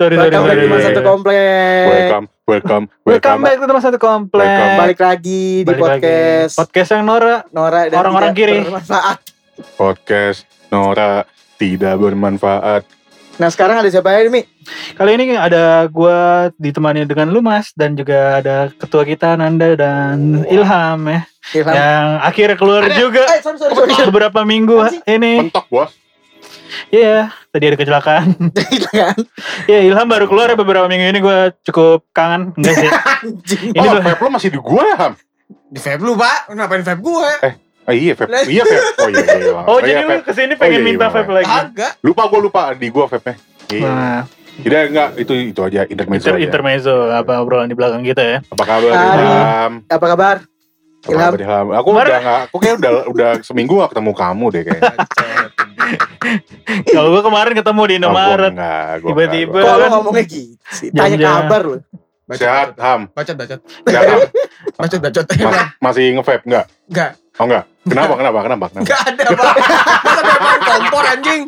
sorry, sorry, Welcome back sorry. teman satu komplek. Welcome, welcome, Welcome back teman satu komplek. Welcome. Balik lagi di Balik lagi. podcast Podcast yang Nora. Nora dan Orang-orang kiri. bermanfaat. Podcast Nora tidak bermanfaat. Nah sekarang ada siapa ya Mi? Kali ini ada gua ditemani dengan Lumas dan juga ada ketua kita Nanda dan Ilham ya. Ilham. Yang akhirnya keluar juga Eh, sorry, sorry, sorry. beberapa minggu Apa sih? ini. Mentok bos. Iya, tadi ada kecelakaan. Iya, Ilham baru keluar ya beberapa minggu ini gua cukup kangen. Enggak sih. Ini oh, vape lo masih di gua ya, Ham? Di vape lu pak, ngapain vape gue? Ah, iya, vape. Lah. Iya, vape. Oh iya, iya. Oh, iya, jadi lu vape. ke sini Oh, pengen iya, minta iya, vape iya. lagi. Agak. Lupa gua lupa di gua vape-nya. Iya. Nah, Jadi enggak itu itu aja intermezzo inter aja. intermezzo apa obrolan di belakang kita ya. Apa kabar Hari. Ilham? Apa kabar? Apa Ilham. kabar, Ilham? Aku Kemarin- udah enggak, aku kayak udah udah seminggu gak ketemu kamu deh kayaknya. Kalau gua kemarin ketemu di gua Indomaret. Tiba-tiba. kan- ngomongnya gitu sih? Tanya Jam-jam. kabar lu. Sehat, Ham. Bacot, bacot. Sehat, Ham. Bacot, bacot. Mas- masih nge-vape enggak? Enggak. Oh enggak. Kenapa? Kenapa? Kenapa? Kenapa? Enggak ada, Pak. Masa main kompor anjing?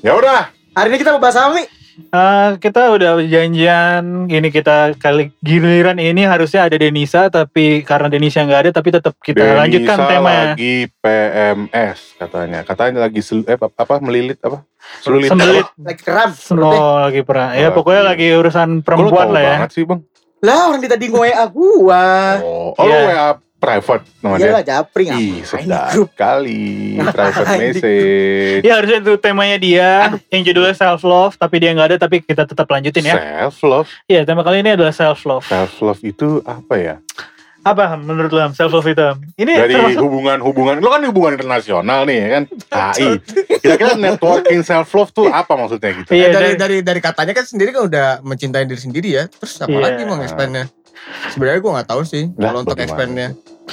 Ya udah. Hari ini kita mau bahas apa Mi? Eh, kita udah janjian ini kita kali giliran ini harusnya ada Denisa tapi karena Denisa nggak ada tapi tetap kita Denisa lanjutkan temanya. lagi PMS katanya. Katanya lagi sel, eh, apa, apa melilit apa? Selulit. Sembelit. Lagi keram. Oh lagi perang. Ya pokoknya lagi urusan perempuan lah ya. banget sih, Bang. Lah orang di tadi nge-WA gua. Oh, oh lu Iya. WA private nama dia. Iyalah japring Ih, apa? Ini sedap grup. kali private Ngapain message. Ya harusnya itu temanya dia yang judulnya self love tapi dia nggak ada tapi kita tetap lanjutin ya. Self love, Iya tema kali ini adalah self love. self love itu apa ya? Apa menurut lu Ham, self love itu? Ini Dari termasuk hubungan-hubungan, lo kan hubungan internasional nih ya kan? HI. Kira-kira networking self love tuh apa maksudnya gitu? Iya, dari, dari- dari dari katanya kan sendiri kan udah mencintai diri sendiri ya. Terus apa Iya. lagi mau explainnya? Sebenarnya gue nggak tahu sih kalau untuk bagaimana?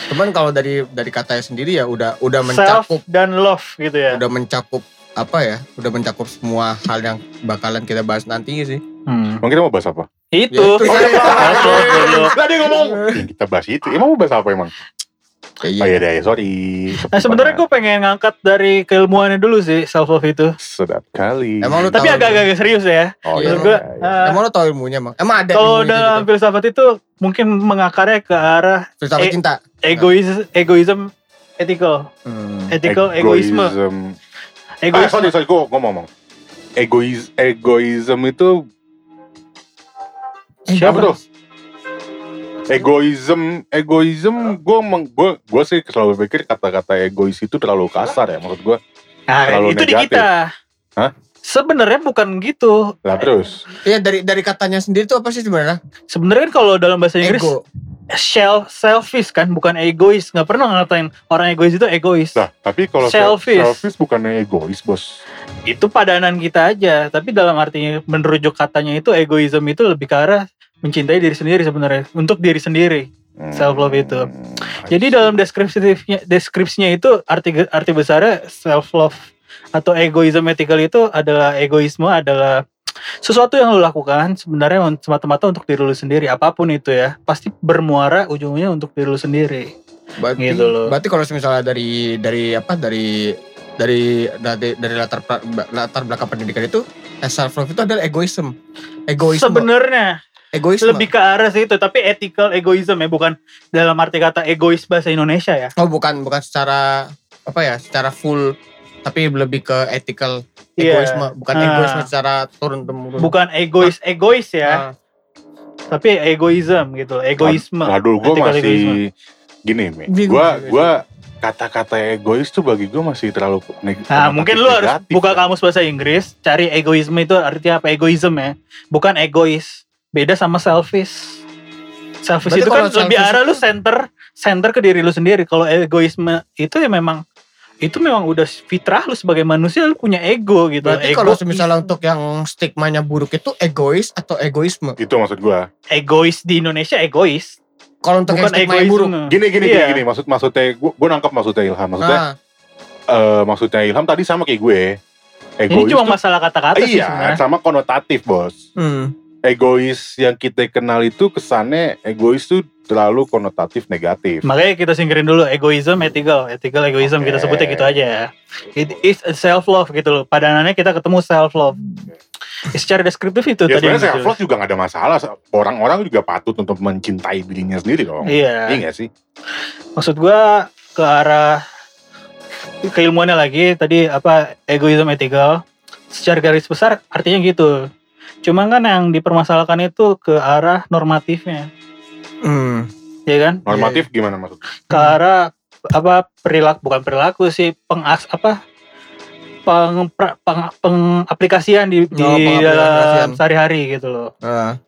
Cuman kalau dari dari katanya sendiri ya udah udah self mencakup dan love gitu ya. udah mencakup apa ya? Udah mencakup semua hal yang bakalan kita bahas nantinya sih. Hmm. Emang kita mau bahas apa? Itu. Ya, itu. Self. Lah dia ngomong. Yang kita bahas itu. Emang mau bahas apa emang? Kayak Oh iya deh, sorry. Nah sebenarnya gue pengen ngangkat dari keilmuannya dulu sih self love itu. Sedap kali. Emang lu Tapi agak-agak serius ya. Oh Iya, iya. Gue, iya, iya. eh, Emang lo tau ilmunya emang? Emang ada kalau dalam gitu? filsafat itu mungkin mengakarnya ke arah Filsafat eh, cinta. egois, egoism, ethical, Hmm. ethical egoisme, Egoism. Ah, sorry, sorry, gue ngomong. Egois, egoism itu Siapa tuh? Egoism, egoism, gue gue gue sih selalu pikir kata-kata egois itu terlalu kasar ya, maksud gue. Nah, terlalu itu di negatif. kita. Hah? Sebenarnya bukan gitu. Lah terus, Iya dari dari katanya sendiri tuh apa sih sebenarnya? Sebenarnya kan kalau dalam bahasa Inggris Ego. self selfish kan bukan egois. Nggak pernah ngatain orang egois itu egois. lah tapi kalau Selfish. selfish bukannya egois bos. Itu padanan kita aja. Tapi dalam artinya merujuk katanya itu egoism itu lebih ke arah mencintai diri sendiri sebenarnya untuk diri sendiri. Hmm, Self love itu. Jadi dalam deskripsinya deskripsinya itu arti arti besarnya self love atau egoism ethical itu adalah egoisme adalah sesuatu yang lo lakukan sebenarnya semata-mata untuk diri lu sendiri apa pun itu ya pasti bermuara ujungnya untuk diri lu sendiri. Berarti, Gitu loh. berarti kalau misalnya dari dari apa dari dari dari, dari latar latar belakang pendidikan itu self love itu adalah egoisme. Egoisme. Sebenarnya egoisme. lebih ke arah situ tapi ethical egoism ya bukan dalam arti kata egois bahasa Indonesia ya. Oh bukan bukan secara apa ya secara full tapi lebih ke ethical Iya. egoisme bukan Ah. egoisme secara turun temurun. Bukan egois egois ya, Ah, tapi egoism gitu loh, egoisme. Aduh, gue masih egoisme. gini, Mi. Gue gua kata-kata egois tuh bagi gue masih terlalu neg- Nah, mungkin lu harus buka ya. kamus bahasa Inggris, cari egoisme itu artinya apa? Egoism ya, bukan egois. Beda sama selfish. Selfish Berarti itu kan kalau lebih selfish arah lu center center ke diri lu sendiri. Kalau egoisme itu ya memang itu memang udah fitrah lu sebagai manusia lu punya ego gitu. Berarti ego kalau misalnya untuk yang stigmanya buruk itu egois atau egoisme? Itu maksud gua. egois di Indonesia egois. Kalau untuk yang Bukan stigma yang egoisme. buruk. Gini gini Iya. gini gini maksud maksudnya gua, gua nangkap maksudnya Ilham maksudnya Nah, eh, maksudnya Ilham tadi sama kayak gue. Ini Egois cuma tuh- masalah kata-kata sih iya, sebenarnya. sama konotatif, Bos. hmm. Egois yang kita kenal itu kesannya egois tuh terlalu konotatif negatif. Makanya kita singkirin dulu egoism, ethical, ethical egoism kita Oke. sebutnya gitu aja ya. It is self love gitu loh. Padanannya kita ketemu self love. Secara deskriptif itu ya tadi. sebenarnya self gitu. love juga gak ada masalah. Orang-orang juga patut untuk mencintai dirinya sendiri dong. Iya. Iya gak sih? Maksud gua ke arah keilmuannya lagi tadi apa egoism ethical secara garis besar artinya gitu. Cuma kan yang dipermasalahkan itu ke arah normatifnya, Hmm. ya kan? Normatif gimana maksudnya? Ke arah apa perilaku bukan perilaku sih pengas apa peng, pra- peng- pengaplikasian di, di Oh, pengaplikasian. dalam sehari-hari gitu loh. Nah,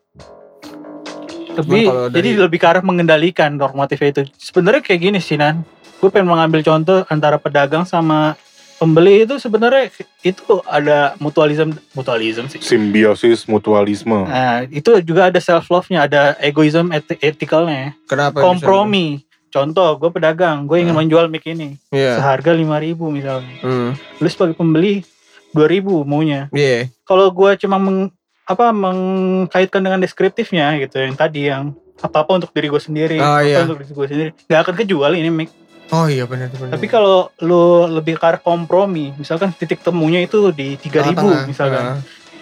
Tapi dari- jadi lebih ke arah mengendalikan normatifnya itu. Sebenarnya kayak gini sih Nan. Gue pengen mengambil contoh antara pedagang sama pembeli itu sebenarnya itu ada mutualism mutualism sih. Simbiosis mutualisme. Nah, itu juga ada self love-nya, ada egoism eti- ethicalnya. kenapa? Kompromi. Contoh, gue pedagang, gue ingin Ah. menjual mic ini? Iya. seharga 5000 misalnya. Hmm. Lu sebagai pembeli 2000 maunya. Iya. Kalau gue cuma meng, apa mengkaitkan dengan deskriptifnya gitu yang tadi yang apa apa untuk diri gue sendiri, Oh, apa iya. untuk diri gue sendiri, nggak akan kejual ini mic. Oh iya benar benar. Tapi kalau lu lebih ke arah kompromi, misalkan titik temunya itu di 3000 Tengah-tengah. misalkan,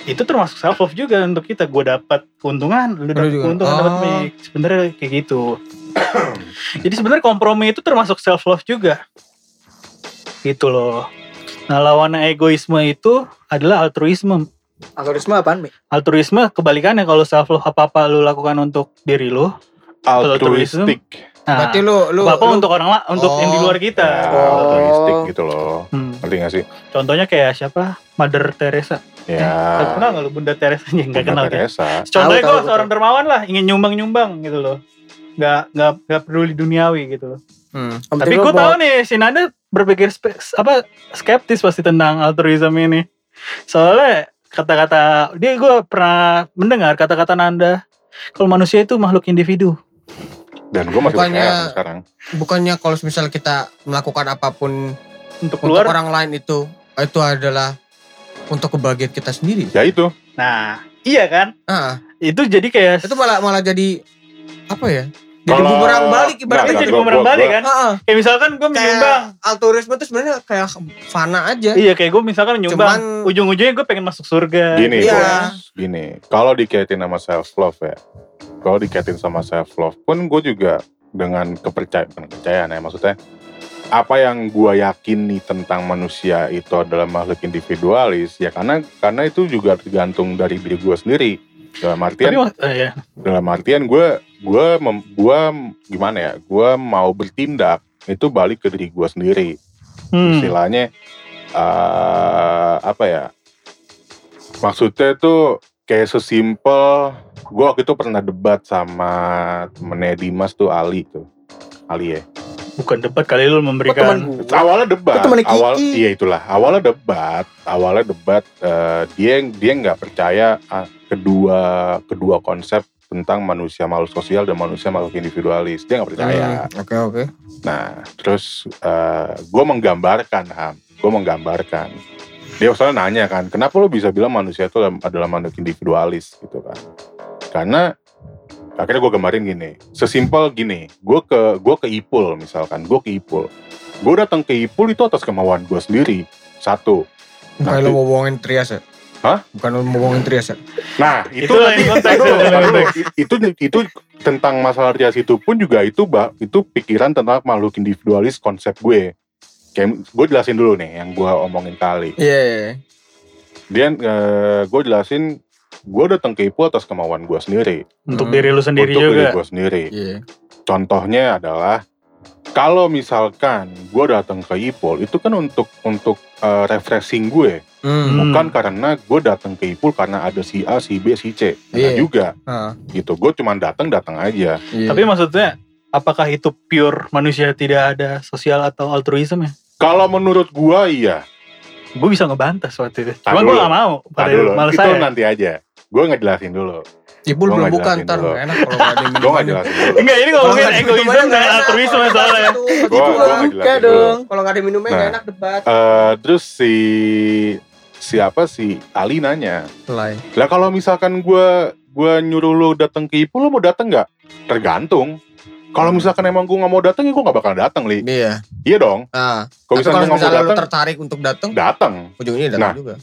itu termasuk self love juga untuk kita. Gue dapat keuntungan, lu dapat keuntungan, dapat Oh. mic. Sebenarnya kayak gitu. Jadi sebenarnya kompromi itu termasuk self love juga. Gitu loh. Nah, lawannya egoisme itu adalah altruisme. Algoritma apaan, Mi? Altruisme kebalikannya kalau self love apa-apa lu lakukan untuk diri lu. Altruistik. Nah, Berarti lu lu apa lu- untuk orang la- untuk yang di Oh. luar kita. Oh. altruistik gitu loh. Hmm. Ngerti gak sih? Contohnya kayak siapa? Mother Teresa. Ya. Eh, kenal gak lu Bunda Teresa? Ya, Nggak Bunda kenal kan? Teresa. Contohnya Tahu, gue tahu, seorang tahu. dermawan lah, ingin nyumbang-nyumbang gitu loh. Nggak nggak nggak peduli duniawi gitu loh. Hmm. Yang Tapi gue tahu nih, si Nanda berpikir spe- apa skeptis pasti tentang altruism ini. Soalnya kata-kata dia gue pernah mendengar kata-kata Nanda kalau manusia itu makhluk individu. Dan gue masih Bukannya- percaya sekarang. Bukannya kalau misalnya kita melakukan apa pun Untuk untuk keluar, orang lain itu itu adalah untuk kebahagiaan kita sendiri. Ya itu. nah iya kan? Ah, Itu jadi kayak itu malah malah jadi apa ya? Jadi Kalau- bumerang balik ibaratnya. jadi bumerang balik gua- kan? Ah, ah. Kayak misalkan gue menyumbang. altruisme itu sebenarnya kayak fana aja. Iya kayak gue misalkan nyumbang, Cuman- ujung-ujungnya gue pengen masuk surga. Gini Iya. bos, gini. Kalau dikaitin sama self love ya, kalau dikaitin sama self love pun gue juga dengan kepercayaan, kepercayaan ya maksudnya. Apa yang gue yakini tentang manusia itu adalah makhluk individualis ya karena karena itu juga tergantung dari diri gue sendiri. Dalam artian mak- eh, ya. dalam artian gue gue mem- gua gimana ya? Gue mau bertindak itu balik ke diri gue sendiri Hmm. istilahnya eh apa ya maksudnya tuh kayak sesimpel gue waktu itu pernah debat sama temennya Dimas tuh Ali tuh Ali ya Bukan debat kali lu memberikan. awalnya debat Kiki? awal iya itulah awalnya debat awalnya debat eh, dia dia nggak percaya ah, kedua kedua konsep tentang manusia makhluk sosial dan manusia makhluk individualis dia nggak percaya Hmm, Oke oke. Nah, terus gue menggambarkan, Ham. Gue menggambarkan. Dia soalnya nanya kan, kenapa lo bisa bilang manusia itu adalah makhluk individualis gitu kan? Karena akhirnya gue gambarin gini, sesimpel gini, gue ke gue ke Ipul misalkan, gue ke Ipul, gue datang ke Ipul itu atas kemauan gue sendiri, satu. Bukan Nah, lu mau bohongin Trias ya? Hah? Bukan lu mau bohongin Trias ya? Nah, itu Itu konteks. Itu itu itu tentang masalah rias itu pun juga itu bah, itu pikiran tentang makhluk individualis konsep gue. Kayak gue jelasin dulu nih yang gue omongin kali. Iya. iya, iya. Dia eh, gue jelasin gue datang ke Ipu atas kemauan gue sendiri. Untuk Hmm. diri lu sendiri untuk diri juga. gue sendiri. Iya. Contohnya adalah kalau misalkan gue datang ke Ipul itu kan untuk untuk eh, refreshing gue, Hmm. bukan karena gue datang ke Ipul karena ada si A, si B, si C. Iya. juga Ah, gitu. Gue cuma datang datang aja. iya. Tapi maksudnya apakah itu pure manusia tidak ada sosial atau altruisme ya? Kalau menurut gua iya. Gue bisa ngebantah waktu itu. Cuma gue dulu. gak mau. Pada dulu. malas Itu saya. nanti aja. Gue ngejelasin dulu. Ibu Gua belum buka jelasin ntar dulu. enak kalau nggak ada Gue nggak jelasin dulu. Enggak, ini Kalau ngomongin egoisme dan altruisme soalnya. Gua- gua jelasin dong. Kalau nggak ada minumnya Nah. enak debat. Eh, terus si siapa si Ali nanya, lah kalau misalkan gua gua nyuruh lu datang ke Ipu, lu mau datang nggak? Tergantung. Kalau misalkan emang gua nggak mau datang, ya gua nggak bakal datang, li. Iya. Iya dong. Nah, Kalau misalnya kalau misalnya lu datang, tertarik untuk datang, datang. ujungnya datang Nah. juga.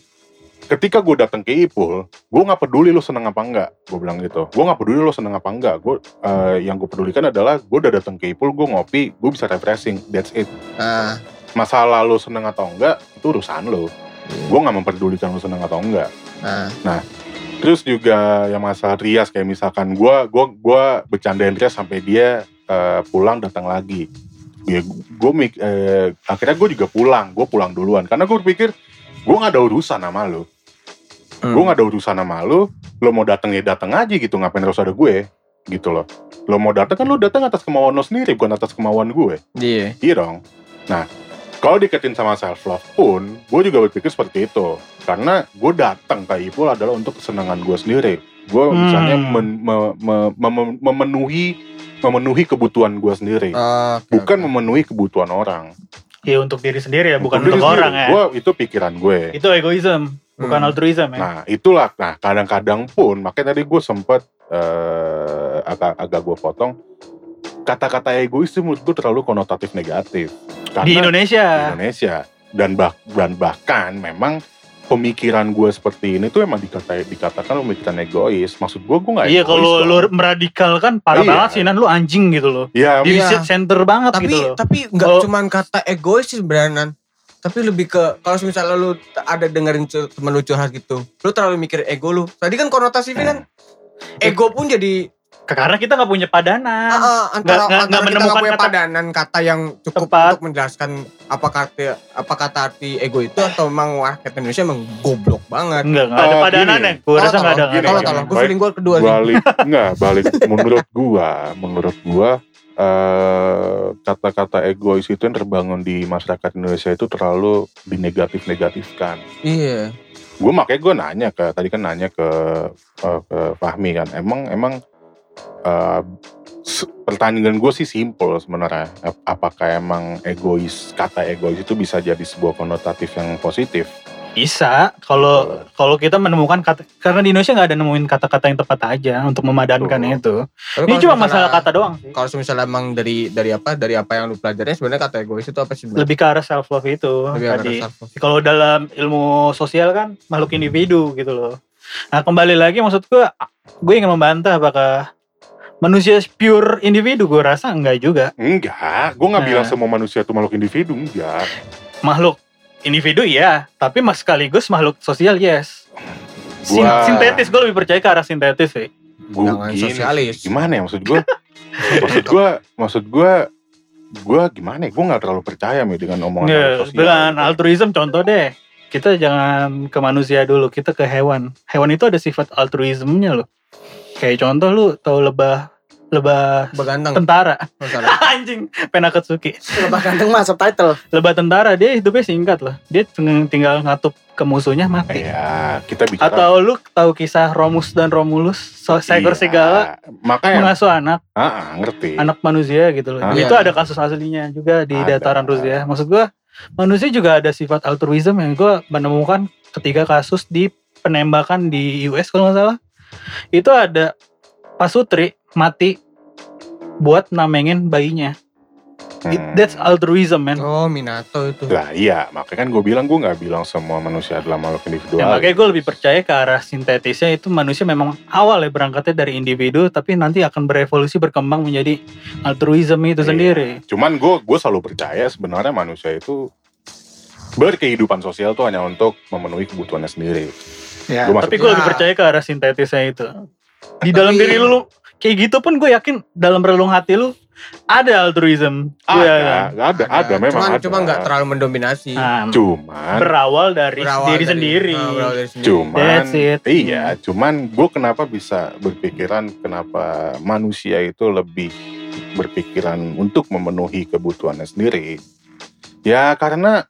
Ketika gue datang ke Ipul, gue nggak peduli lu seneng apa enggak. Gue bilang gitu. Gue nggak peduli lu seneng apa enggak. Gue eh, yang gue pedulikan adalah gue udah datang ke Ipul, gue ngopi, gue bisa refreshing. That's it. Nah, Masalah lu seneng atau enggak, itu urusan lu. Gue nggak memperdulikan lu seneng atau enggak. nah, Terus juga yang masalah Rias kayak misalkan gue gua gua bercandain Rias sampai dia eh, pulang datang lagi. Ya, gue mik eh, akhirnya gue juga pulang, gue pulang duluan karena gue pikir gue nggak ada urusan sama lu, hmm. gue nggak ada urusan sama lu, lo mau datang ya datang aja gitu, ngapain harus ada gue, gitu loh. Lo mau datang kan lo datang atas kemauan lo sendiri, bukan atas kemauan gue. Iya. Iya dong. Nah, kalau diketin sama self love pun, gue juga berpikir seperti itu. Karena gue datang ke Ipul adalah untuk kesenangan gue sendiri. Gue Hmm. misalnya men- me- me- mem- memenuhi memenuhi kebutuhan gue sendiri, Oke, bukan oke. memenuhi kebutuhan orang. Iya untuk diri sendiri ya, bukan Untuk orang sendiri. ya. Gua itu pikiran gue. Itu egoism, bukan Hmm. altruism ya. Nah itulah. Nah kadang-kadang pun, makanya tadi gue sempet eh, agak agak gue potong. Kata-kata egois itu menurut gue terlalu konotatif negatif. Di Indonesia. di Indonesia dan bah dan bahkan memang pemikiran gue seperti ini tuh emang dikata dikatakan pemikiran egois maksud gue gue nggak Iya kalau lu meradikalkan parah Iya. banget sih, nan lu anjing gitu loh. ya Diri Iya. center banget tapi gitu loh. tapi nggak Kalau- cuman kata egois sih sebenarnya Nan. tapi lebih ke kalau misalnya lu ada dengerin temen lu curhat gitu lu terlalu mikir ego lu tadi kan konotasinya kan ego pun jadi Karena kita nggak punya padanan. ah, ah, antara, nggak- nggak antara kita nggak menemukan punya kata- padanan kata yang cukup Tepat. untuk menjelaskan apa kata apa kata arti ego itu atau memang rakyat Indonesia emang goblok banget Enggak, enggak ada padanan ya. Gue rasa enggak ada. nggak ada. tolong gini. tolong gue Baik. feeling gue kedua sih balik nggak balik menurut gua menurut gua eh, kata-kata egois itu yang terbangun di masyarakat Indonesia itu terlalu dinegatif-negatifkan iya gue makanya gue nanya ke tadi kan nanya ke eh, ke Fahmi kan emang emang eh, se- pertanyaan gue sih simpel sebenarnya Ap- apakah emang egois kata egois itu bisa jadi sebuah konotatif yang positif Bisa kalau kalau kita menemukan kata karena di Indonesia nggak ada nemuin kata-kata yang tepat aja untuk memadankan Betul. itu. Tapi Ini cuma misalnya- masalah kata doang sih. kalau misalnya emang dari dari apa dari apa yang lu pelajarin sebenarnya kata egois itu apa sih? Lebih ke arah self love itu Lebih tadi. Kalau dalam ilmu sosial kan makhluk individu gitu loh. Nah kembali lagi maksud gue, gue ingin membantah apakah manusia pure individu? Gue rasa enggak juga. enggak gue nggak Nah. bilang semua manusia itu makhluk individu enggak Makhluk individu iya, tapi mas sekaligus makhluk sosial yes. Sin- Gua- sintetis gue lebih percaya ke arah sintetis sih. gue sosialis. gimana ya maksud gue maksud gue maksud gue gue gimana ya gue nggak terlalu percaya nih dengan omongan makhluk sosial dengan gitu. altruism contoh deh. Kita jangan ke manusia dulu, kita ke hewan. Hewan itu ada sifat altruismnya loh. Kayak contoh lu tahu lebah lebah Beganteng. tentara. Masalah. Anjing, Penakatsuki. Lebah ganteng mah subtitle. Lebah tentara dia hidupnya singkat loh. Dia ting- tinggal ngatup ke musuhnya mati. ya kita bicara Atau lu tahu kisah Romus dan Romulus, so, seekor Iya. serigala makanya mengasuh anak ah, ah, ngerti anak manusia gitu loh. Ah. Itu Iya. ada kasus aslinya juga di Ada. dataran Rusia. Maksud gua manusia juga ada sifat altruism yang gua menemukan ketika kasus di penembakan di US kalau nggak salah. Itu ada pasutri mati buat namengin bayinya. It- Hmm. that's altruism man. Oh, Minato itu. lah iya makanya kan gue bilang gue nggak bilang semua manusia adalah makhluk individual Ya, makanya gue lebih percaya ke arah sintetisnya itu manusia memang awal ya berangkatnya dari individu tapi nanti akan berevolusi berkembang menjadi altruism itu Iya. sendiri. cuman gue gue selalu percaya sebenarnya manusia itu berkehidupan sosial tuh hanya untuk memenuhi kebutuhannya sendiri Ya, Gua tapi gue lebih percaya ke arah sintetisnya itu. Di dalam Tapi- diri lu kayak gitu pun gue yakin dalam relung hati lu ada altruism. Gua ada yakin. ada ada memang cuman, ada Cuma nggak terlalu mendominasi. Nah, cuman berawal dari Berawal diri dari- sendiri. Ah, berawal dari sendiri. cuman That's it. iya cuman gue kenapa bisa berpikiran kenapa manusia itu lebih berpikiran untuk memenuhi kebutuhannya sendiri Ya karena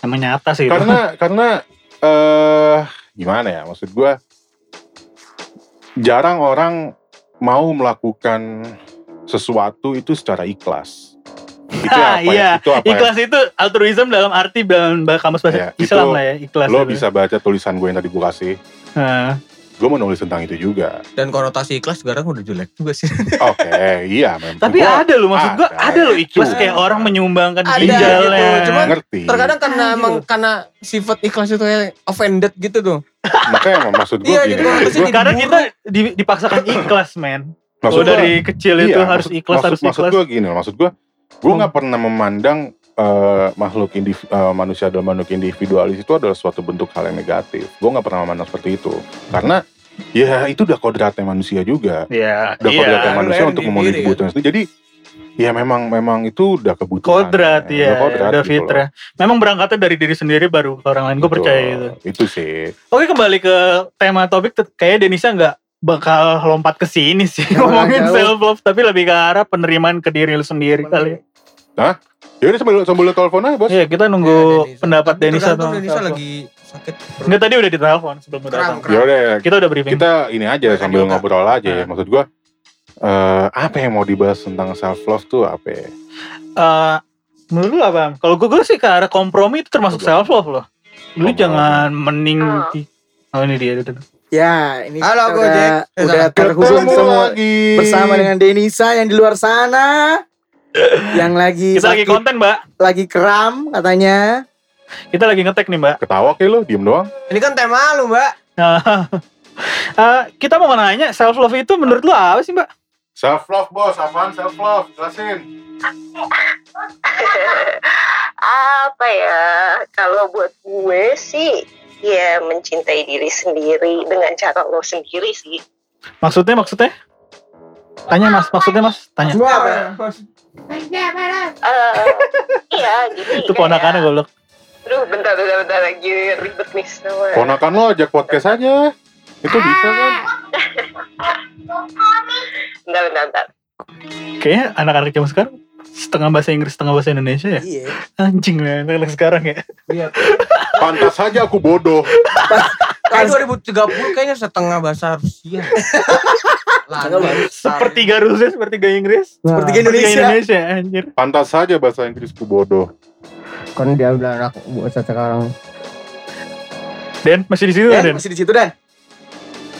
Emang nyata sih itu. karena karena eh gimana ya maksud gua jarang orang mau melakukan sesuatu itu secara ikhlas. Itu Ah, apa iya. ya? Itu apa ya? Ikhlas itu altruism dalam arti dalam kamus bahasa Ya, Islam lah ya, ikhlas. Lo itu. bisa baca tulisan gue yang tadi gue kasih. Gue mau nulis tentang itu juga. Dan konotasi ikhlas sekarang udah jelek juga sih. Oke, iya memang. tapi Gua ada loh maksud gua, ada. ada loh ikhlas Itu. kayak orang menyumbangkan Ada ginjalnya. gitu, cuman- ngerti. Terkadang karena Ah, emang gitu. karena sifat ikhlas itu offended gitu tuh. Makanya emang maksud gue Iya, gini. Kadang buruk. kita di- dipaksakan ikhlas, men. maksud dari kecil itu iya, harus maksud- ikhlas, maksud, harus maksud ikhlas. gue gini maksud gue gue Hmm. nggak pernah memandang eh, makhluk indiv- eh, manusia dalam makhluk individualis itu adalah suatu bentuk hal yang negatif gue nggak pernah memandang seperti itu karena ya itu udah kodratnya manusia juga Iya, udah kodratnya iya. manusia lahir untuk memenuhi kebutuhan sendiri jadi ya memang memang itu udah kebutuhan Kodrat ya, kodrat udah gitu loh. fitrah. Memang berangkatnya dari diri sendiri baru ke orang lain. Gue percaya itu. itu sih Oke kembali ke tema topik. Kayaknya Denisa nggak bakal lompat ke sini sih ngomongin self love, tapi lebih ke arah penerimaan ke diri lu sendiri kali. ya udah sambil sambil telepon aja bos Iya, kita nunggu Denisa. pendapat Denisa tentang Denisa lagi sakit. Enggak tadi udah ditelepon sebelum datang. kram. ya udah Kita udah briefing. kita ini aja sambil juga. ngobrol aja Nah. maksud gue eh apa yang mau dibahas tentang self love tuh apa ya? Eh, menurut lu apa? Kalau gue, gue sih ke arah kompromi itu termasuk self love loh. Lu Kompromi. jangan mening. Oh ini dia. itu. Ya, ini Halo, kita udah, udah terhubung semua lagi. bersama dengan Denisa yang di luar sana yang lagi Kita lagi konten mbak. lagi kram katanya. Kita lagi ngetek nih mbak. Ketawa kayak lu, diem doang. Ini kan tema lu, Mbak. Eh, kita mau nanya self love itu menurut lu apa sih mbak? Self love bos, apaan self love? Jelasin. apa ya kalau buat gue sih ya mencintai diri sendiri dengan cara lo sendiri sih Maksudnya maksudnya? Tanya mas, maksudnya mas, tanya. Apa? Eh iya jadi Itu ponakannya goblok. aduh bentar bentar bentar lagi ribet nih sama Ponakan lo ajak podcast aja. Itu bisa kan? bentar bentar bentar Kayaknya anak-anak zaman sekarang setengah bahasa Inggris, setengah bahasa Indonesia ya. Iya. Anjing lah anak-anak sekarang ya. Iya. Pantas saja aku bodoh. Kayak 2030 kayaknya setengah bahasa Rusia. Sepertiga Rusia, sepertiga Inggris. Seperti Sepertiga Indonesia. Indonesia anjir. Pantas saja bahasa Inggrisku bodoh. Kan dia bilang anak bahasa sekarang. Den masih di situ Dan Den? masih di situ dan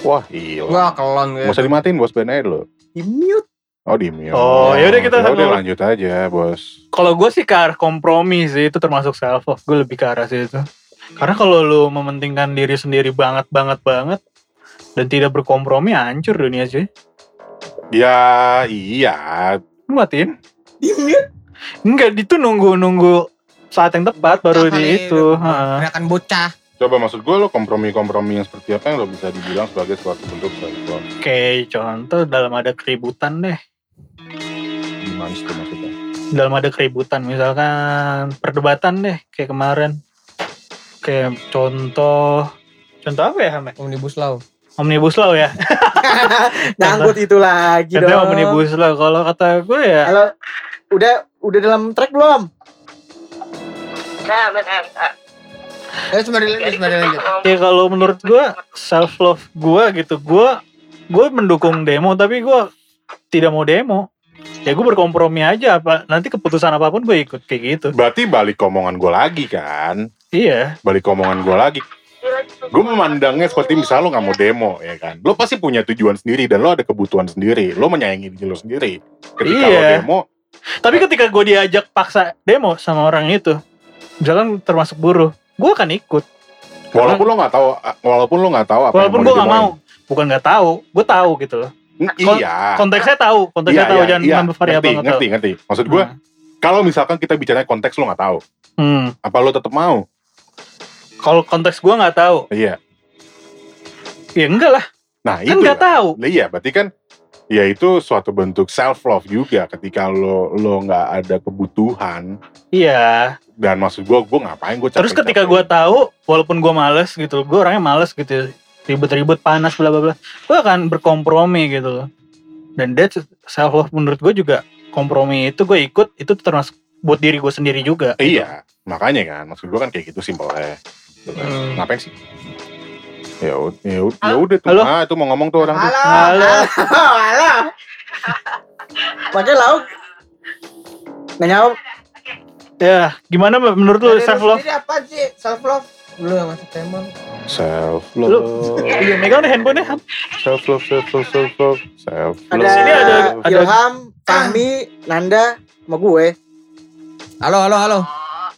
Wah, iya. Wah, kelon Gak usah dimatiin bos Ben aja lo. di mute. Oh, di mute. Oh, yaudah kita Ya udah sambil- lanjut aja, bos. Kalau gue sih ke arah kompromi sih itu termasuk self love. Gue lebih ke arah situ. Karena kalau lu mementingkan diri sendiri banget banget banget dan tidak berkompromi hancur dunia sih. Ya, iya. Lu matiin? Mute. Enggak, itu nunggu nunggu saat yang tepat baru Kali di itu. Teriakan bocah. Coba maksud gue lo kompromi-kompromi yang seperti apa yang lo bisa dibilang sebagai suatu bentuk love? Oke, contoh dalam ada keributan deh. Gimana sih itu maksudnya? Dalam ada keributan, misalkan perdebatan deh, kayak kemarin. Kayak contoh, contoh apa ya, Hame? Omnibus Law. Omnibus Law ya. Nyangkut itu lagi dong. Omnibus Law. Kalau kata gue ya, Halo. Udah udah dalam track belum? nah Eh, lanjut, sembari lanjut. ya kalau menurut gue self love gue gitu, gue gue mendukung demo tapi gue tidak mau demo. Ya gue berkompromi aja apa nanti keputusan apa pun gue ikut kayak gitu. Berarti balik ke omongan gue lagi kan? Iya. Balik ke omongan gue lagi. Gue memandangnya seperti misalnya lo gak mau demo ya kan. Lo pasti punya tujuan sendiri dan lo ada kebutuhan sendiri. Lo menyayangi diri lo sendiri. Ketika lo Iya. demo, Tapi ketika gue diajak paksa demo sama orang itu, misalkan termasuk buruh, gue akan ikut. walaupun lo gak tahu, walaupun lo gak tahu apa Walaupun gue nggak mau, bukan nggak tahu, gue tahu gitu loh. kon- Iya. Konteksnya tahu, konteksnya Iya, tahu iya, jangan iya. nambah variabel ngerti, nggak ngerti, ngerti. Maksud gue, kalau misalkan kita bicara konteks lo gak tahu, Hmm. apa lo tetap mau? Kalau konteks gue nggak tahu, Iya. ya enggak lah, Nah kan itu nggak lah. tahu. Nah, iya, berarti kan ya itu suatu bentuk self love juga ketika lo lo nggak ada kebutuhan Iya. dan maksud gue gue ngapain gue Terus ketika gue tahu, walaupun gue males gitu, gue orangnya males gitu, ribet-ribet panas bla bla bla, gue akan berkompromi gitu loh. Dan that's self love menurut gue juga kompromi itu gue ikut itu termasuk buat diri gue sendiri juga. Iya, makanya kan maksud gue kan kayak gitu simpelnya. Hmm. Ngapain sih? Ya ya ya udah tuh. Halo? Ah, itu mau ngomong tuh orang tuh. Halo. Halo. Halo. Pakai lauk. Nggak jawab. Ya, gimana Mbak, menurut lu self love? sendiri apa sih self love? Lu yang ngasih tema. Self love. iya megang deh handphonenya. Self love, self love, self love, self love. Ada, Sini ada- ada- Ilham, Fahmi, Nanda, sama gue. Halo, halo, halo.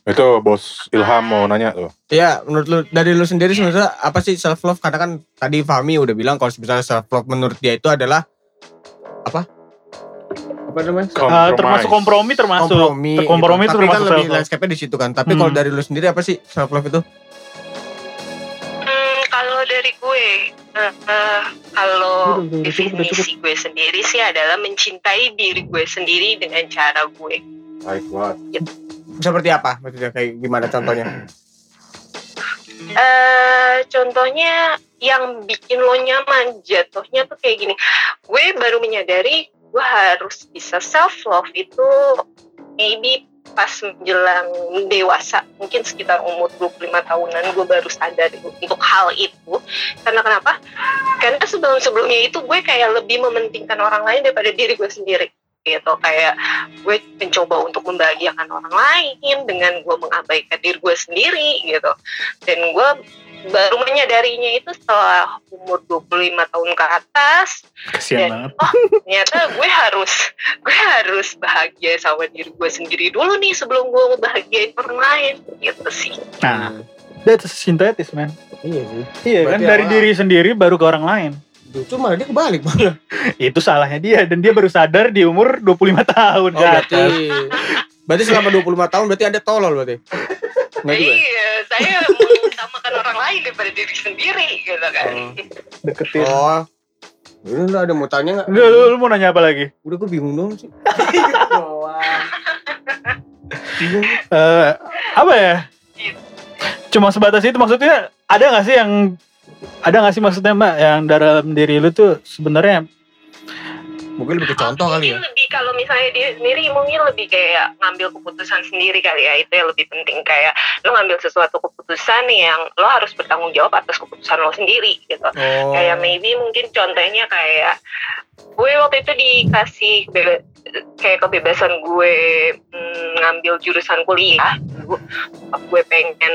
Itu bos Ilham mau nanya tuh. Iya, menurut lu dari lu sendiri sebenarnya apa sih self love? Karena kan tadi Fahmi udah bilang kalau misalnya self love menurut dia itu adalah apa? Apa namanya? Ah, termasuk kompromi termasuk kompromi. ter- kompromi gitu. itu Tapi kan termasuk lebih self love. landscape di situ kan. Tapi kalau Hmm. dari lu sendiri apa sih self love itu? Hmm, kalau dari gue, eh, kalau definisi gue sendiri sih adalah mencintai diri gue sendiri dengan cara gue. Baik banget. Seperti apa? Maksudnya kayak gimana contohnya? eh contohnya yang bikin lo nyaman jatuhnya tuh kayak gini. Gue baru menyadari gue harus bisa self love itu maybe pas menjelang dewasa mungkin sekitar umur 25 tahunan gue baru sadar untuk hal itu karena kenapa karena sebelum sebelumnya itu gue kayak lebih mementingkan orang lain daripada diri gue sendiri gitu kayak gue mencoba untuk membahagiakan orang lain dengan gue mengabaikan diri gue sendiri gitu dan gue baru menyadarinya itu setelah umur 25 tahun ke atas Kasian Dan- banget. ternyata gue harus gue harus bahagia sama diri gue sendiri dulu nih sebelum gue ngebahagiain orang lain gitu sih Nah, that's synthetis man. Iya sih. Iya kan dari awal- diri sendiri baru ke orang lain. Justru malah dia kebalik malah. Itu salahnya dia dan dia baru sadar di umur 25 tahun Oh, ke berarti berarti selama 25 tahun berarti Anda tolol berarti. Juga. ya? iya saya mengutamakan orang lain daripada diri sendiri gitu kan Deketin. Oh. Ini lu ada mau tanya nggak? Lu, lu, lu mau nanya apa lagi? Udah gue bingung dong sih. Bingung. Eh, apa ya? Cuma sebatas itu maksudnya ada nggak sih yang ada nggak sih maksudnya mbak yang dalam diri lu tuh sebenarnya Mungkin lebih ke contoh kali ya. lebih kalau misalnya dia sendiri mungkin lebih kayak ngambil keputusan sendiri kali ya. Itu yang lebih penting. Kayak lo ngambil sesuatu keputusan yang lo harus bertanggung jawab atas keputusan lo sendiri gitu. Oh. kayak maybe mungkin contohnya kayak gue waktu itu dikasih kayak kebebasan gue mm, ngambil jurusan kuliah. Gue, gue pengen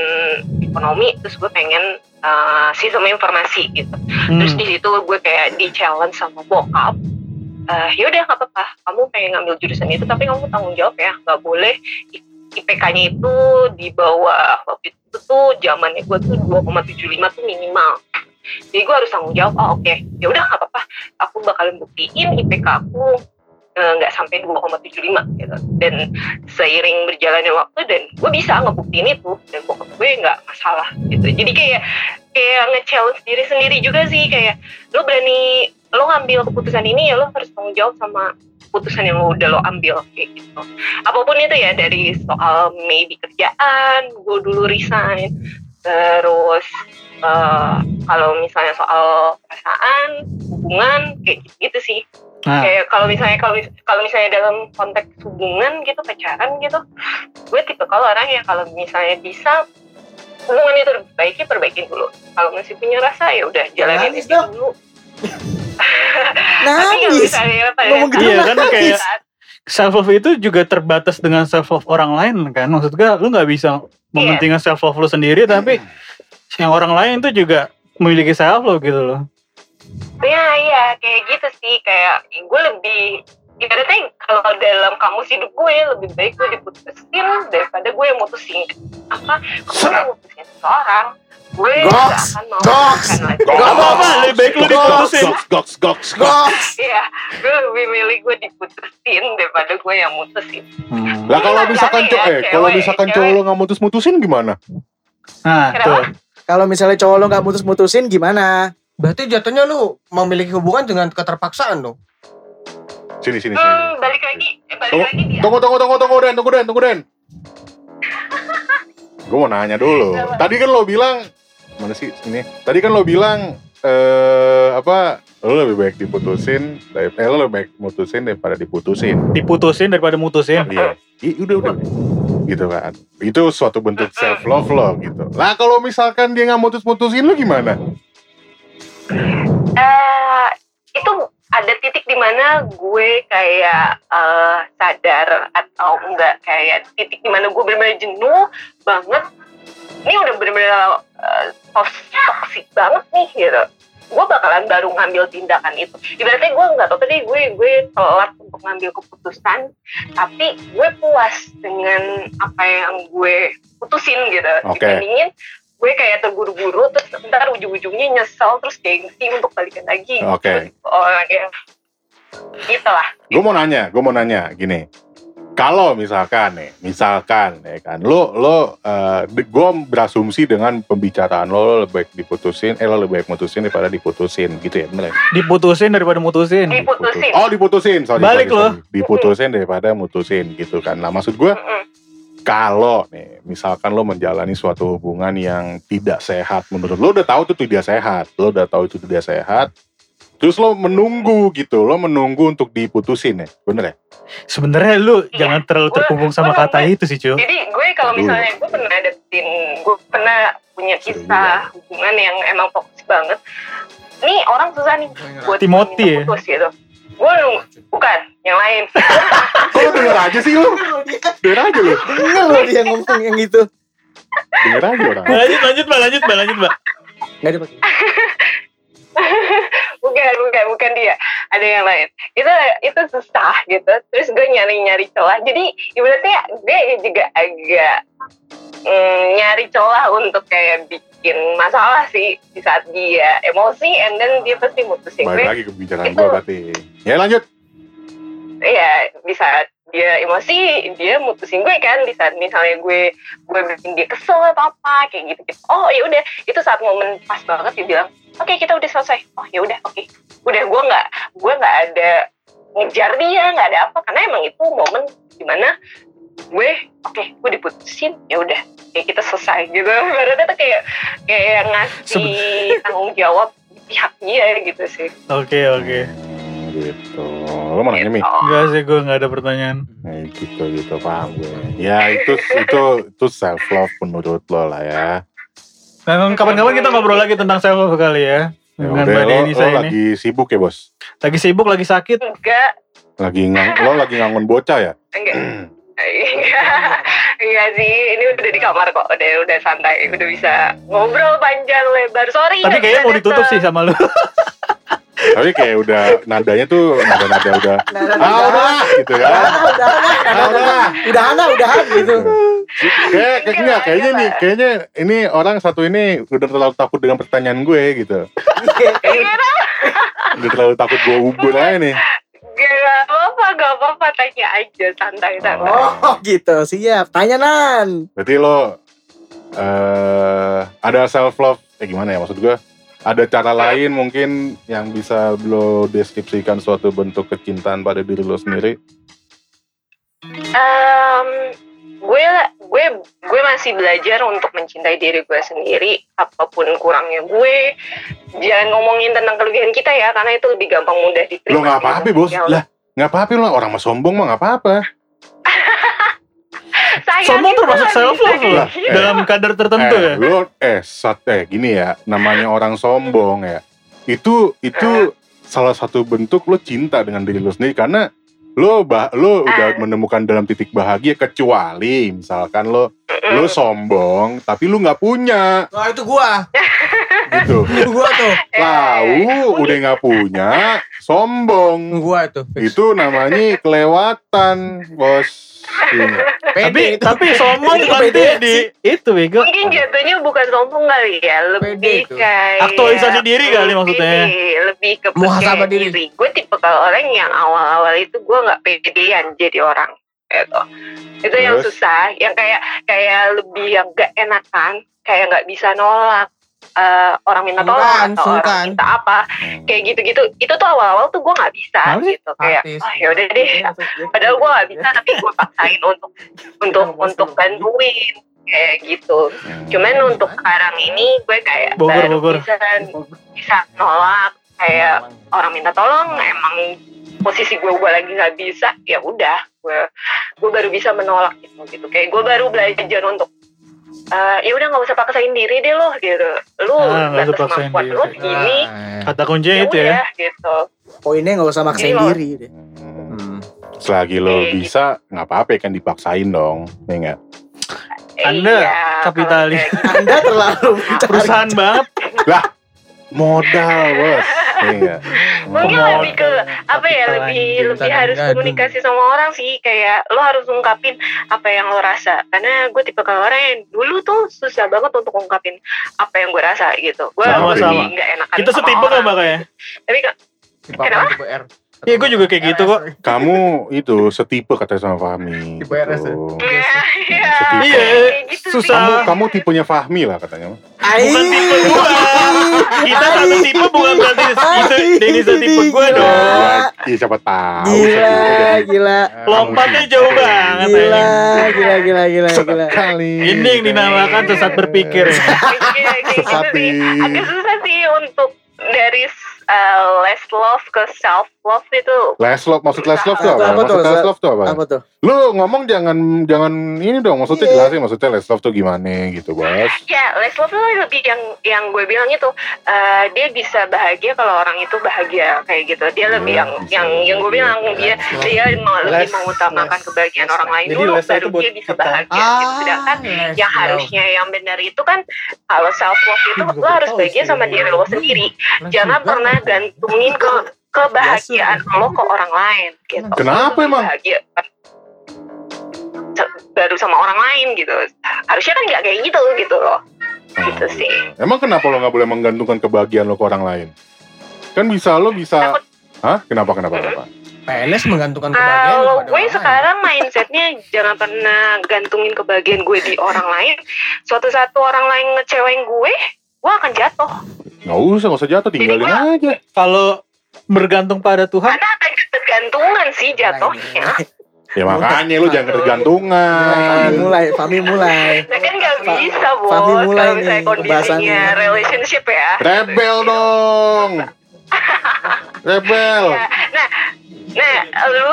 ekonomi terus gue pengen uh, sistem informasi gitu. Terus hmm, di situ gue kayak di challenge sama bokap eh yaudah nggak apa-apa. Kamu pengen ngambil jurusan itu tapi kamu tanggung jawab ya. Nggak boleh IPK-nya itu di bawah waktu itu tuh zamannya gue tuh 2,75 tuh minimal. Jadi gue harus tanggung jawab. Oh oke. Ya udah nggak apa-apa. Aku bakalan buktiin IPK aku eh, nggak sampai 2,75 gitu. Dan seiring berjalannya waktu dan gue bisa ngebuktiin itu. Dan bokap gue nggak masalah gitu. Jadi kayak kayak nge-challenge diri sendiri juga sih kayak lo berani lo ngambil keputusan ini ya lo harus tanggung jawab sama keputusan yang lo udah lo ambil kayak gitu. Apa pun itu ya dari soal maybe kerjaan gue dulu resign terus eh, kalau misalnya soal perasaan hubungan kayak gitu, gitu sih. Nah, kayak kalau misalnya kalau kalau misalnya dalam konteks hubungan gitu pacaran gitu gue tipe kalau orang yang kalau misalnya bisa hubungan itu diperbaiki perbaikin dulu. Kalau masih punya rasa ya udah jalanin Nangis aja dong. dulu. Tapi kalau Nangis. misalnya pada Ngomong gitu Iya, kan kayak- self love itu juga terbatas dengan self love orang lain kan? Maksud gue lu nggak bisa mementingkan self love lu sendiri tapi yang orang lain tuh juga memiliki self love gitu loh. Ya iya kayak gitu sih. Kayak gue lebih ibaratnya kalau dalam kamus hidup gue lebih baik gue diputusin daripada gue yang mutusin apa gue mutusin seseorang gue Goks, gak akan mau goks, lagi goks. Gak apa-apa, lebih baik lu diputusin. Goks, goks, goks, goks. Goks. Iya, gue lebih milih gue diputusin daripada gue yang mutusin. Lah kalau misalkan cowok, eh, kalau misalkan cowok lo nggak mutus-mutusin gimana? nah tuh Kalau misalnya cowok lo nggak mutus-mutusin gimana? Berarti jatuhnya lu memiliki hubungan dengan keterpaksaan dong. Sini, sini, sini. Hmm, balik lagi, eh, balik Tunggu, lagi dia. tunggu, tunggu, tunggu, tunggu, Den, tunggu, Den, tunggu, Den. Gue mau nanya dulu. Tadi kan lo bilang, mana sih ini? Tadi kan lo bilang, eh apa? Lo lebih baik diputusin, dari- eh lo lebih baik mutusin daripada diputusin. diputusin daripada mutusin Iya. Ih, udah udah gitu kan itu suatu bentuk self love lo gitu lah kalau misalkan dia nggak mutus-mutusin lu gimana eh ada titik di mana gue kayak eh, sadar atau enggak kayak titik di mana gue benar-benar jenuh banget. Ini udah benar-benar eh, tos- toxic banget nih gitu. Gue bakalan baru ngambil tindakan itu. Ibaratnya gue nggak apa-apa deh gue gue telat untuk ngambil keputusan tapi gue puas dengan apa yang gue putusin gitu. Oke. dibandingin gue kayak terburu-buru terus ntar ujung-ujungnya nyesel terus gengsi untuk balikan lagi Oke. Terus, oh ya gitu lah gue mau nanya gue mau nanya gini kalau misalkan nih misalkan ya kan lo lo gue berasumsi dengan pembicaraan lo, lo lebih baik diputusin eh lo lebih baik mutusin daripada diputusin gitu ya bener ya? Diputusin daripada mutusin. diputusin oh diputusin sorry, Balik sorry, lo. sorry. diputusin daripada mutusin gitu kan nah maksud gue. Kalau nih misalkan lo menjalani suatu hubungan yang tidak sehat menurut lo udah tahu itu tidak sehat lo udah tahu itu tidak sehat terus lo menunggu gitu lo menunggu untuk diputusin ya bener ya Sebenarnya lu Iya. jangan terlalu terkungkung sama gua kata nggak- itu sih, Cu. jadi gue kalau misalnya gue pernah dapetin gue pernah punya kisah hubungan yang emang toksik banget nih orang susah nih buat Timothy ya? putus gitu gue bukan yang lain. Kok lo denger aja sih lo denger aja lo Denger loh dia ngomong yang gitu. denger aja orang. Lanjut, lanjut, Mbak, lanjut, Mbak, lanjut, Mbak. Gak ada pakai. bukan bukan bukan dia. Ada yang lain. Itu itu susah gitu. Terus gue nyari nyari celah. Jadi ibaratnya gue juga agak mm, nyari celah untuk kayak bikin masalah sih di saat dia emosi and then dia pasti mutusin. Gue balik lagi ke pembicaraan gue berarti. Ya lanjut. Ya di saat dia emosi dia mutusin gue kan di saat misalnya gue gue bikin dia kesel atau apa kayak gitu gitu oh ya udah itu saat momen pas banget dia bilang oke kita udah selesai. Oh ya udah oke. Udah gue nggak gue nggak ada ngejar dia nggak ada apa karena emang itu momen di mana gue oke gue diputusin ya udah ya kita selesai gitu berarti tuh kayak kayak ngasih tanggung jawab di pihak dia gitu sih Oke, oke. Hmm, gitu lo mau nanya mi Gitu. Enggak sih, gue nggak ada pertanyaan. Eh, gitu gitu paham gue ya itu itu itu self love menurut lo lah ya Nah, kapan-kapan kita ngobrol lagi tentang self love kali ya. Ya Dengan udah, Mbak lo, Denisa lo ini. lagi sibuk ya bos Lagi sibuk, lagi sakit. enggak lagi ngang, lo lagi ngangon bocah ya enggak Enggak, enggak sih. Ini udah di kamar kok. Udah udah santai. Udah bisa ngobrol panjang lebar. Sorry. Tapi kayaknya mau ditutup sih sama lu. tapi kayak udah nadanya tuh nada nada udah ah udah. udah gitu kan Udah, udah, ah udah udah, udah, gitu. kayak kayak enggak kayaknya nih kayaknya ini orang satu ini udah terlalu takut dengan pertanyaan gue gitu udah terlalu takut gue ubur aja nih Gak apa-apa, gak apa-apa. Tanya aja santai-santai. Oh gitu, siap. Tanya Nan. berarti lo eh ada self love eh gimana ya maksud gue ada cara lain mungkin yang bisa lo deskripsikan suatu bentuk kecintaan pada diri lo sendiri Em, gue gue gue masih belajar untuk mencintai diri gue sendiri apa pun kurangnya gue jangan ngomongin tentang kelebihan kita ya karena itu lebih gampang mudah diterima lo nggak apa-apa bos Ya, lah nggak apa-apa lo orang mah sombong mah nggak apa-apa Sombong termasuk self love lah. gitu. Dalam kadar tertentu eh, ya. lo eh sat eh gini ya namanya orang sombong ya itu itu salah satu bentuk lo cinta dengan diri lo sendiri karena lo bah lo udah Ah. menemukan dalam titik bahagia kecuali misalkan lo lo sombong tapi lu nggak punya Wah itu gua. gitu Itu gua tuh. Eh, Tahu udah nggak punya sombong Gua itu. fix. itu namanya kelewatan bos. Tapi Pede itu. tapi sombong Itu nanti pede di itu bego. mungkin jatuhnya bukan sombong kali ya lebih itu. kayak Aktualisasi diri kali maksudnya. Lebih, lebih ke Muhasabah percaya diri. gue tipe kalau orang yang awal-awal itu gue nggak pedean jadi orang gitu itu yang susah yang kayak kayak lebih yang gak enakan kayak nggak bisa nolak eh, orang minta tolong Sungkan, atau orang sungkan. minta apa kayak gitu-gitu itu tuh awal-awal tuh gue nggak bisa sih? gitu kayak oh yaudah deh. Padahal gue nggak bisa tapi gue paksain untuk untuk untuk bantuin kayak gitu. Cuman untuk sekarang ini gue kayak Bogor, baru Bogor. bisa bisa nolak kayak orang minta tolong emang posisi gue gue lagi nggak bisa ya udah gue gue baru bisa menolak gitu gitu. Kayak gue baru belajar untuk eh, ya udah nggak usah paksain diri deh lo gitu lu Ah, nggak usah batas paksain kemampuan diri. lu segini Kata kuncinya ya itu ya. gitu Poinnya nggak usah maksain Iya. diri deh. Hmm. Selagi lo Iya, bisa, nggak apa-apa kan dipaksain dong, ya nggak? Anda Iya, kapitalis. gitu. Anda terlalu Perusahaan banget. Lah, modal bos, ya nggak? mungkin Modal, lebih ke apa ya lebih lebih harus Gadung. komunikasi sama orang sih kayak lo harus ungkapin apa yang lo rasa karena gue tipe kalau orang yang dulu tuh susah banget untuk ungkapin apa yang gue rasa gitu gue Sama-sama. nggak enakan Kita sama setipe kan makanya. tapi kan Tipe Kenapa? apa? Tipe R. Iya, gue juga kayak gitu kok. Kamu itu setipe katanya sama Fahmi. Tipe RS ya? gitu. iya iya. Iya, gitu susah. Kamu kamu tipenya Fahmi lah katanya. Bukan tipe gua. Kita satu tipe bukan berarti itu Denny tipe gue dong. Ya, ya siapa tahu. Gila, setipe gila. Lompatnya jauh banget. Gila, gila, gila, gila, gila. Sekali. Ini yang dinamakan sesat berpikir ya. Iya, gitu Sesat agak susah sih untuk dari uh, less love ke self love itu Last love, maksud last love tuh Apa apa? tuh? Maksud last love tuh apa? Apa tuh? Lu ngomong jangan jangan ini dong, maksudnya Iya. jelasin maksudnya last love tuh gimana gitu, Bos. Ya, less love tuh lebih yang yang gue bilang itu eh, dia bisa bahagia kalau orang itu bahagia kayak gitu. Dia lebih Iya, yang bisa. yang yang gue bilang dia dia mau lebih Less- mengutamakan less- kebahagiaan orang lain Jadi dulu less baru dia bisa kita. bahagia. gitu. Sedangkan less yang harusnya yang benar itu kan kalau self love itu lo harus bahagia sih. sama diri lo sendiri. Less Jangan juga. pernah gantungin ke kebahagiaan lo ke orang lain gitu. Kenapa Lo emang? Bahagia baru sama orang lain gitu. Harusnya kan nggak kayak gitu gitu loh. Gitu sih. Emang kenapa lo nggak boleh menggantungkan kebahagiaan lo ke orang lain? Kan bisa lo bisa. Takut. Hah? Kenapa kenapa kenapa? PNS menggantungkan kebahagiaan Kalau gue orang lain. sekarang mindsetnya jangan pernah gantungin kebahagiaan gue di orang lain. Suatu satu orang lain ngecewain gue, gue akan jatuh. Nggak usah, nggak usah jatuh, tinggalin aja. Kalau bergantung pada Tuhan, Karena akan ketergantungan sih jatuhnya. Ya makanya lo jangan Fami ketergantungan. mulai, Fami mulai. Nah kan nggak Fa- bisa bos Fahmi mulai kalau misalnya nih kondisinya pembahasannya. relationship ya. Rebel dong. Rebel. Ya, Nah, nah lu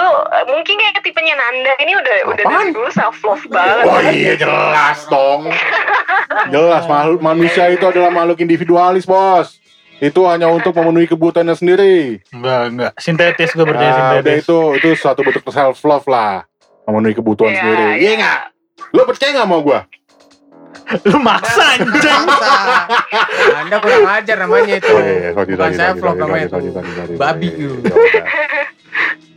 mungkin kayak tipenya Nanda ini udah udah Apaan? dari dulu self love banget. Oh iya jelas dong. Jelas makhluk manusia itu adalah makhluk individualis bos. Itu hanya untuk memenuhi kebutuhannya sendiri. enggak enggak sintetis gue percaya Nah, udah sintetis. itu itu suatu bentuk self love lah, memenuhi kebutuhan Ya, sendiri. ya. Iya nggak? Lo percaya nggak sama gua? Lu maksa anjing. Anda kurang ajar namanya itu. Oh iya, sorry, Bukan sorry, self sorry, love sorry, namanya sorry, itu. sorry, sorry, Babi sorry. you.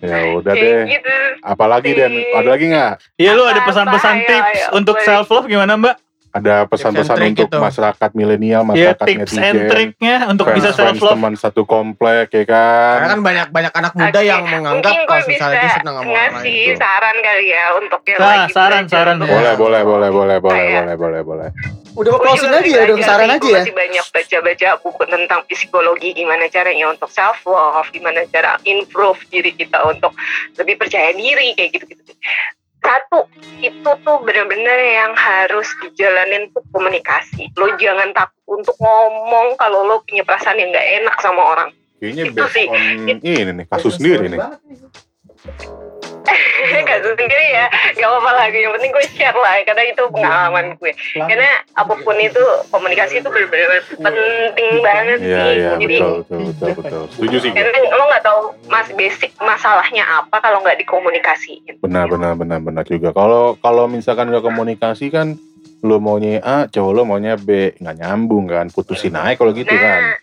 Ya udah. Deh. gitu. Apalagi Den? Ada lagi nggak? Iya lu ada pesan-pesan tips untuk self love gimana Mbak? Ada pesan-pesan Tips and untuk gitu. masyarakat milenial, Iya masyarakat tips and netizen, triknya untuk bisa self love. teman satu komplek ya kan? Karena kan banyak banyak anak muda Oke, yang menganggap kalau bisa misalnya dia senang sama orang lain ngasih itu. saran kali ya untuk yang Nah, lagi saran, belajar saran. Boleh, boleh, boleh, boleh, boleh, Kayak- boleh, boleh, boleh. Udah mau closing aja lagi ya, udah belajar saran aja ya. masih banyak baca-baca buku tentang psikologi gimana caranya untuk self love, gimana cara improve diri kita untuk lebih percaya diri kayak gitu-gitu. Satu, itu tuh bener-bener yang harus dijalanin tuh komunikasi. Lo jangan takut untuk ngomong kalau lo punya perasaan yang gak enak sama orang. Kayaknya Itu based sih. on ini nih, kasus sendiri nih. Kasus sendiri ya, gak apa-apa lagi. Yang penting gue share lah, karena itu pengalaman gue. Karena apa pun itu, komunikasi itu bener-bener penting banget Iya, sih. iya, Jadi, betul, betul, betul, betul. Setuju sih. karena lo nggak tahu mas basic masalahnya apa kalau nggak dikomunikasiin. Benar, benar, benar, benar juga. Kalau kalau misalkan nggak komunikasi kan, lo maunya A, cowok lo maunya B, nggak nyambung kan, putusin aja kalau gitu kan.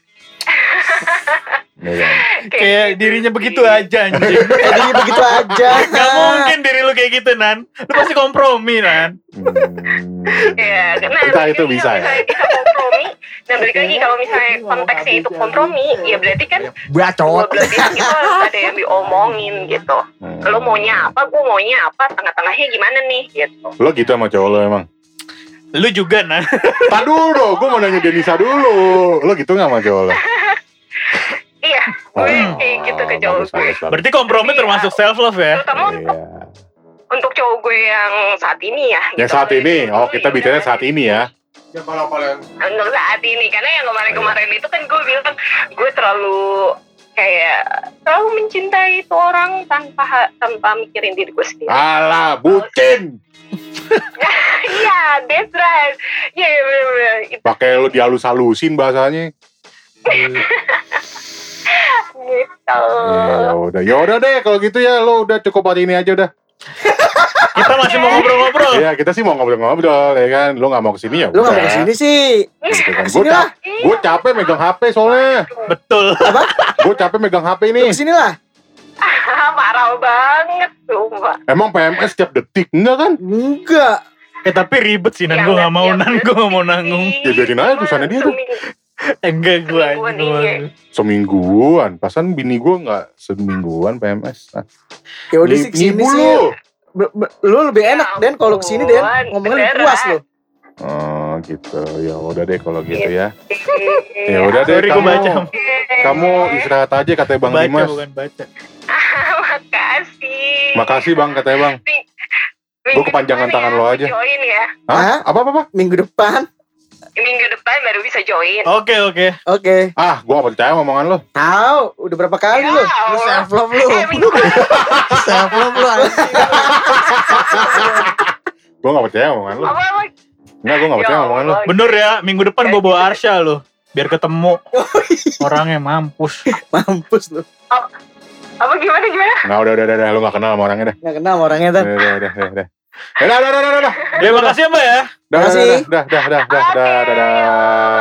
Nah, Iya kan? Kayak gitu dirinya sih. begitu aja anjing. Jadi begitu aja. Gak mungkin diri lu kayak gitu Nan. Lu pasti kompromi Nan. Hmm. Iya, Kita balik itu bisa kalau ya? kita kompromi. Nah balik lagi kalau misalnya konteksnya itu kompromi, ya berarti kan dua Bacot. itu harus ada yang diomongin gitu. Hmm. Lo maunya apa, gue maunya apa, tengah-tengahnya gimana nih gitu. Lo gitu sama cowok lo emang? Lu juga Nan. Tak dulu, gue mau nanya Denisa dulu. Lo gitu nggak sama cowok lo? Iya, gue Oh, kayak gitu ke cowok bagus, gue. bagus, bagus. Berarti kompromi termasuk self love ya. Terutama untuk Iya. untuk cowok gue yang saat ini ya. Yang gitu. saat ini, oh kita Iya. bicara saat ini ya. Ya kalau kalau yang Untuk saat ini karena yang kemarin-kemarin itu kan gue bilang gue terlalu kayak terlalu mencintai itu orang tanpa tanpa mikirin diri gue sendiri. Alah, bucin. Iya, that's right. Iya, iya, bener-bener. Itu Pakai lu dihalus-halusin bahasanya. gitu. Ya udah, ya udah deh kalau gitu ya lo udah cukup hari ini aja udah. Kita masih mau ngobrol-ngobrol. Iya, kita sih mau ngobrol-ngobrol ya kan. Lo gak mau ke sini ya Lu gak mau ke sini sih. Gitu kan. Gue capek megang HP soalnya. Betul. Gue capek megang HP Lu nih. ke sini lah. Parah banget, sumpah. Emang PMS setiap detik enggak kan? Enggak. Eh tapi ribet sih Nan, Ya, gue gak mau Nan, gue gak mau nanggung. Ya, biarin aja tulisannya dia tuh. Eh, Enggak gue. Semingguan, gua- iya. Semingguan. Pasan bini gue nggak semingguan PMS. Nah, Ya udah sih ke sini Ibu sih. lu. Lebih enak Den kalau ke sini Den. Ngomongnya lebih puas lu. Oh gitu. Ya udah deh kalau gitu ya. Ya udah deh Sorry gue kamu. baca. Kamu istirahat aja katanya Bang baca Dimas. bukan baca. Makasih. Makasih Bang katanya Bang. Gua kepanjangan tangan lo ya, aja. Join ya. Hah? Hah? Apa apa apa? Minggu depan. Minggu depan baru bisa join. Oke oke. Oke. Ah, gua gak percaya omongan lo. Tahu, udah berapa kali Ya lu? lu self love lu. Eh, Self love lu anjing. Gua gak percaya omongan lo. apa apa? Enggak, gua gak percaya Ya omongan lo. Bener ya, minggu depan gue bawa Arsha loh. Biar ketemu. Orangnya mampus. Mampus lu. Apa gimana gimana? Nah, udah udah udah, udah. lo gak kenal sama orangnya dah. Nggak kenal sama orangnya Udah Tan. udah udah udah. udah. Dah, dah, dah, dah, dah. Terima kasih ya, Mbak ya. Terima kasih. Dah, dah, dah, dah, dah, dah.